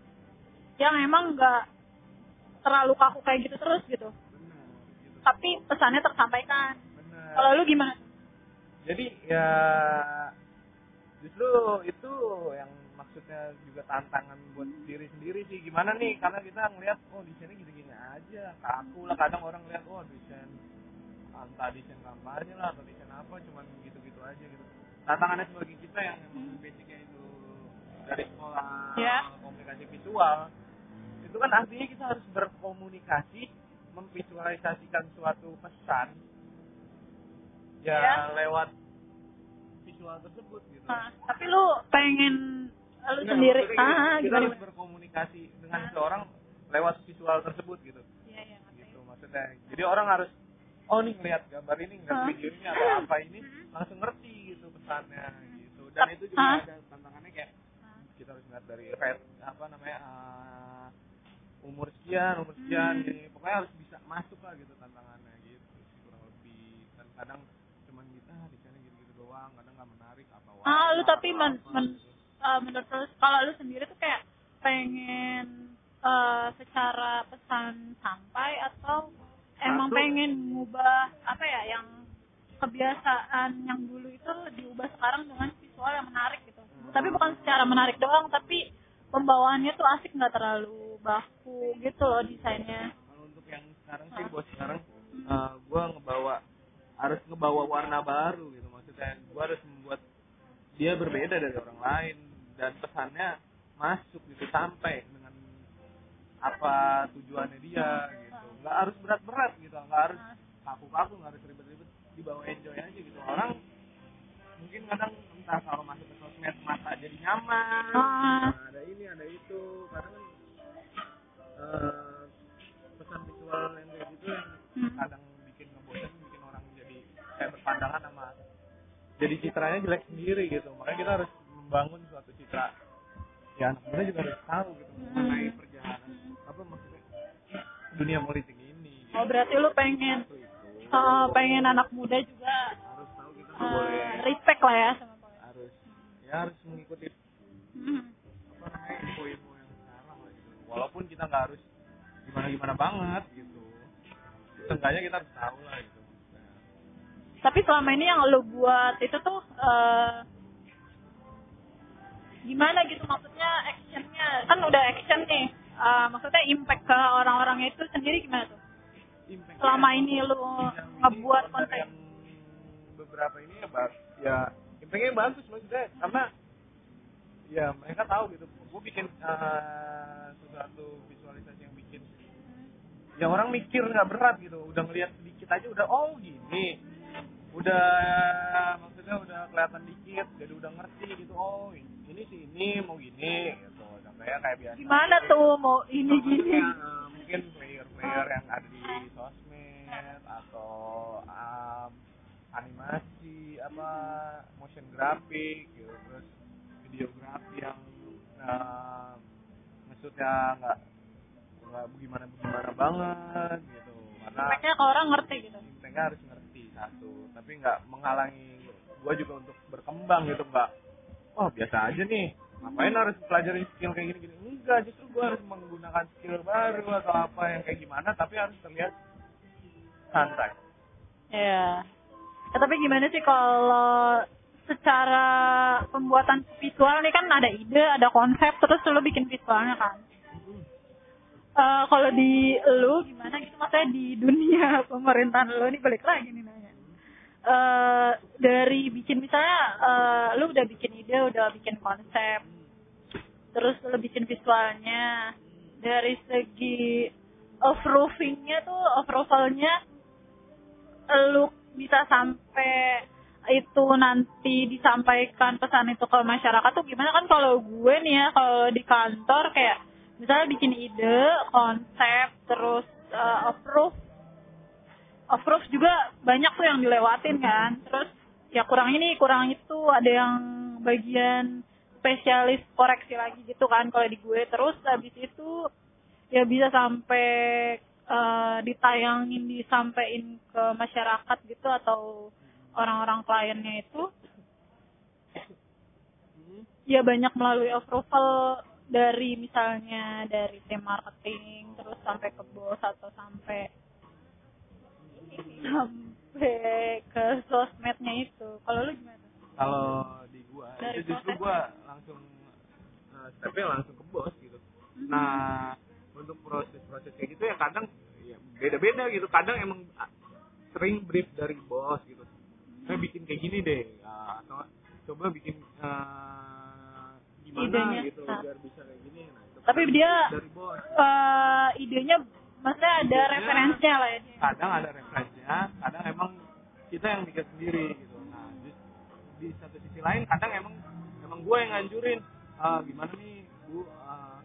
yang emang nggak terlalu kaku kayak gitu terus gitu. Benar gitu. tapi pesannya tersampaikan. Kalau lu gimana? Jadi ya justru itu yang maksudnya juga tantangan buat diri sendiri sih. Gimana nih? Karena kita ngelihat oh di sini gini-gini aja. Kaku lah kadang orang lihat oh desain entah desain kampanye lah atau desain apa cuman gitu-gitu aja gitu. Tantangannya sebagai kita yang emang basicnya itu dari sekolah Ya. komunikasi visual. Itu kan artinya kita harus berkomunikasi memvisualisasikan suatu pesan ya, Ya. lewat visual tersebut gitu. Nah, tapi lu pengen lu Enggak, sendiri. ah kita gimana? harus berkomunikasi dengan seseorang lewat visual tersebut gitu. Iya, iya, gitu maksudnya. Jadi orang harus oh nih ngeliat gambar ini Hah? video ini atau apa ini langsung ngerti gitu pesannya gitu. Dan itu juga Hah? ada tantangannya kayak kita harus ngeliat dari apa namanya uh, umur sekian umur sekian Hmm. gini pokoknya harus bisa masuk lah gitu tantangannya gitu kurang lebih. Dan kadang cuman gitu ah di sana gitu-gitu doang kadang nggak menarik apa Ah, lu tapi men- men-. Eh, menurut lu kalau lu sendiri tuh kayak pengen eh, secara pesan sampai atau emang Satu. pengen ngubah apa ya yang kebiasaan yang dulu itu diubah sekarang dengan visual yang menarik gitu. Hmm. Tapi bukan secara menarik doang, tapi pembawaannya tuh asik nggak terlalu baku gitu loh desainnya. kalau untuk yang sekarang sih bos sekarang Hmm. uh, gue ngebawa harus ngebawa warna baru gitu maksudnya gue harus dia berbeda dari orang lain. Dan pesannya masuk gitu sampai dengan apa tujuannya dia gitu. Nggak harus berat-berat gitu nggak harus kaku-kaku nggak harus ribet-ribet. Dibawa enjoy aja gitu. Orang mungkin kadang entah kalau masuk ke sosmed mata jadi nyaman. Ah. nah, ada ini ada itu. Kadang kan eh, pesan visual yang kayak gitu yang Hmm. kadang bikin ngebosen bikin orang jadi kayak berpandangan sama jadi citranya jelek sendiri gitu. Makanya kita harus membangun suatu citra. Ya anak muda juga harus tahu gitu mengenai perjalanan. Apa maksudnya? Dunia politik ini. Gitu. Oh berarti lu pengen eh, pengen anak muda juga harus tahu kita nggak eh, boleh. respect lah ya sama politik. harus. Ya harus mengikuti Hmm. apa namanya info-info yang sekarang lah gitu. Walaupun kita nggak harus gimana gimana banget gitu. Seenggaknya kita harus tahu lah gitu Tapi selama ini yang lu buat itu tuh eh, gimana gitu? Maksudnya actionnya? Kan udah action nih. Eh, maksudnya impact ke orang-orangnya itu sendiri gimana tuh? Impact selama ini yang ngebuat konten. yang beberapa ini ya bak ya impactnya bagus maksudnya. Karena ya mereka tahu gitu. Gue bikin eh, sesuatu visualisasi yang bikin yang orang mikir nggak berat gitu. Udah ngelihat sedikit aja udah oh gini udah maksudnya udah kelihatan dikit jadi udah ngerti gitu oh ini sih ini mau gini gitu. Contohnya kayak biasa. Gimana tuh mau ini gini? eh, mungkin player-player yang ada di sosmed atau um, animasi apa motion graphic gitu. Terus videografi yang uh, maksudnya nggak nggak gimana gimana banget gitu. Karena impactnya ke orang ngerti gitu. Impactnya harus ngerti satu tapi nggak menghalangi gua juga untuk berkembang gitu nggak oh biasa aja nih. Ngapain harus pelajarin skill kayak gini gini enggak justru gua harus menggunakan skill baru atau apa yang kayak gimana tapi harus terlihat santai. Ya Ya, tapi gimana sih kalau secara pembuatan visual nih kan ada ide, ada konsep, terus lu bikin visualnya kan. Eh kalau di lu gimana gitu? Maksudnya di dunia pemerintahan lu nih balik lagi nih nanya. Eh dari bikin misalnya eh lu udah bikin ide, udah bikin konsep, terus lu bikin visualnya. Dari segi approvingnya tuh approvalnya lu bisa sampai itu nanti disampaikan pesan itu ke masyarakat tuh gimana? Kan kalau gue nih ya kalau di kantor kayak misalnya bikin ide konsep terus uh, approve approve juga banyak tuh yang dilewatin kan. Terus ya kurang ini kurang itu ada yang bagian spesialis koreksi lagi gitu kan kalau di gue. Terus habis itu ya bisa sampai eh, ditayangin disampaikan ke masyarakat gitu atau orang-orang kliennya itu. Ya banyak melalui approval dari misalnya dari tim marketing terus sampai ke bos atau sampai sampai ke sosmednya itu. Kalau lu gimana? Kalau di gua Dari itu justru gua langsung uh, stepnya langsung ke bos gitu. Mhm. nah untuk proses-proses kayak gitu ya kadang ya beda-beda gitu. Kadang emang ah, sering brief dari bos gitu. Saya bikin kayak gini deh ya, atau coba bikin uh, gimana Idenya, gitu ah. biar bisa kayak gini. Nah, itu Tapi kan dia- dari bos. Eh, idenya maksudnya ada Idenya- referensinya lah ya. Kadang ada referensinya kadang emang kita yang bikin sendiri gitu. Nah di, di satu sisi lain kadang emang emang gue yang nganjurin "Ah, gimana nih bu ah,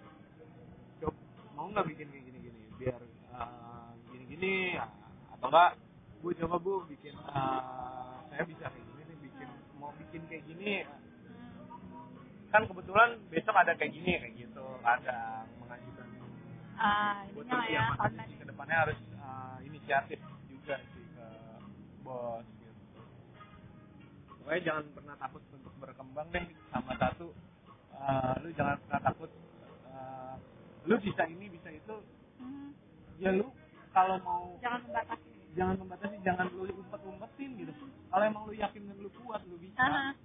coba mau nggak bikin kayak gini gini biar ah, gini gini atau enggak bu coba bu bikin ah, saya bisa kayak gini nih bikin mau bikin kayak gini. Kan kebetulan besok ada kayak gini kayak gitu kadang ah buat ya persiapan konten sih ke depannya harus uh, inisiatif juga sih ke bos gitu. Pokoknya jangan pernah takut untuk berkembang deh sama satu. Uh, lu jangan pernah takut uh, lu bisa ini bisa itu. Hmm, ya lu kalau mau jangan membatasi. Jangan membatasi jangan lu umpet-umpetin gitu. Kalau emang lu yakin dan lu kuat lu bisa. Ah,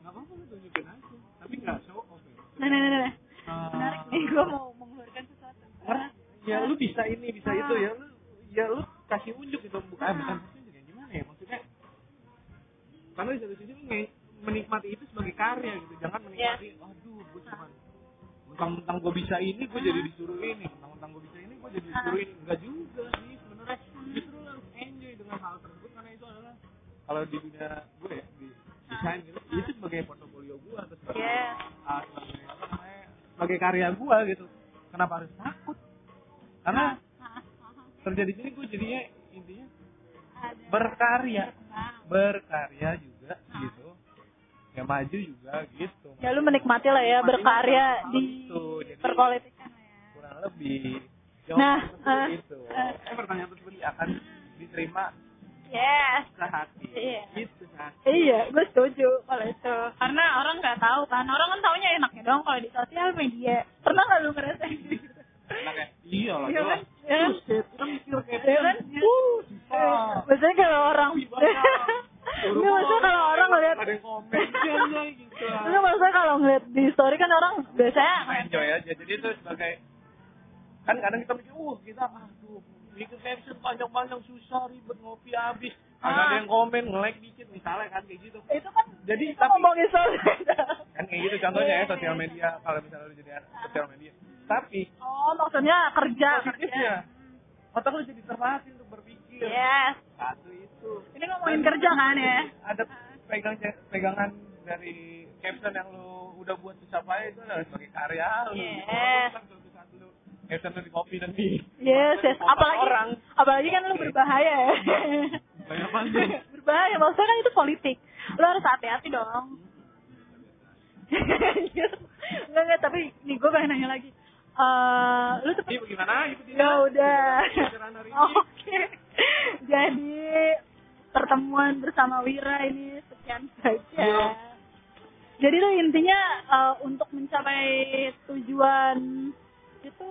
nggak apa-apa lu tunjukin aja. Tapi nggak show off ya. nah nah nah, nah. Uh, menarik nih gue mau karena ya lu bisa ini bisa itu ya. Lu ya lu kasih unjuk gitu. Bukan Ah. bukan unjuk ya. Gimana ya? Maksudnya karena di satu sisi lu menikmati itu sebagai karya gitu. Jangan menikmati aduh gue cuma mentang-mentang gue bisa ini gue jadi disuruh ini. Mentang-mentang gue bisa ini gue jadi disuruh ini. Enggak juga sih sebenarnya. Justru lu harus enjoy dengan hal tersebut karena itu adalah kalau di dunia gue ya di desain gitu itu sebagai portofolio gue atau sebagai Yes. ah, sebagai sebagai karya gue gitu. Kenapa harus takut karena Ah, ah, kerja di sini gue jadinya intinya berkarya. berkarya juga gitu. Ya maju juga gitu. Ya lu menikmati lah ya berkarya di itu. Jadi- perpolitikan ya. kurang lebih. Nah, eh, itu. Eh. eh pertanyaan tersebut akan diterima yes. sehati Iya. gitu sehati Iya, gue setuju kalau itu. Karena orang nggak tahu kan, orang kan taunya enaknya dong kalau di sosial media. Pernah nggak lu ngerasain gitu? Ya? iya lah Iya kan? Iya kan? Iya kan? Biasanya kalau orang Lebih banyak. Nggak maksudnya kalau orang ngeliat ada yang komen iya iya gitu Nggak maksudnya kalau ngeliat di story kan orang biasanya enjoy aja jadi itu sebagai kan kadang kita mikir uh kita aduh bikin caption panjang-panjang susah ribet ngopi habis ada Ah. yang komen nge-like dikit misalnya kan kayak gitu itu kan jadi kita tapi ngomongin story. kan kayak gitu contohnya ya Iya, sosial iya. media kalau misalnya lu jadi sosial media tapi Oh, maksudnya kerja, kerja. positifnya otak lu jadi terlatih untuk berpikir Yes. satu itu Ini ngomongin kerja kan ya? ada pegang pegangan dari caption yang lu udah buat payah itu adalah sebagai karya lu Yes. kan suatu saat lu caption lu di copy dan di Yes, yes. Apalagi orang apalagi kan lu berbahaya ya. Bahaya apaan tuh? berbahaya, maksudnya kan itu politik. Lu harus hati-hati dong. Enggak, enggak, tapi nih gue pengen nanya lagi. Eh, lu tuh Ini bagaimana itu dia? Ya udah. Ini. Oke. Jadi pertemuan bersama Wira ini sekian saja. Iya. Jadi tuh intinya eh, untuk mencapai tujuan itu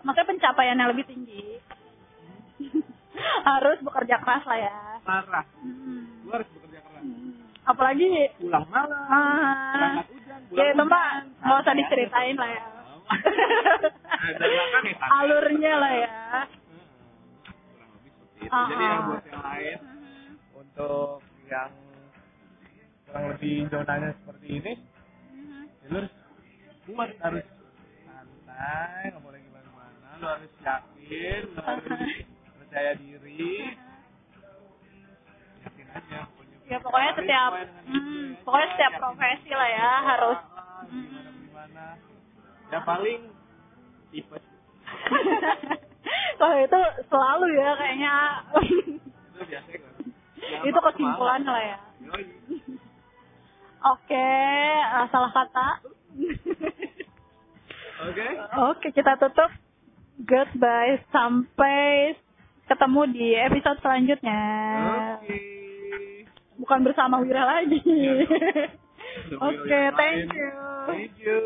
maksudnya pencapaian yang lebih tinggi harus bekerja keras lah ya. Parah. Hmm. Lu harus bekerja keras. Hmm. Apalagi Pulang malam. ah, Berangkat hujan. ya itu mbak nggak usah diceritain lah ya. Ya. Alurnya lah ya. Kurang lebih seperti itu. Ah, Jadi ya ah. buat yang lain untuk yang kurang lebih zonanya seperti ini, ya lu harus harus santai, nggak boleh gimana-gimana. Lu harus yakin, lu harus percaya diri. Yakin aja. Ya pokoknya setiap hmm, pokoknya setiap profesi lah ya harus gimana gimana ya paling tipes kalau itu selalu ya kayaknya. Itu kan. kesimpulan lah ya. Oke okay, salah kata. Oke. Oke okay, kita tutup. Goodbye sampai ketemu di episode selanjutnya. Okay. bukan bersama Wira lagi. Iya. Oke okay, thank you. Thank you.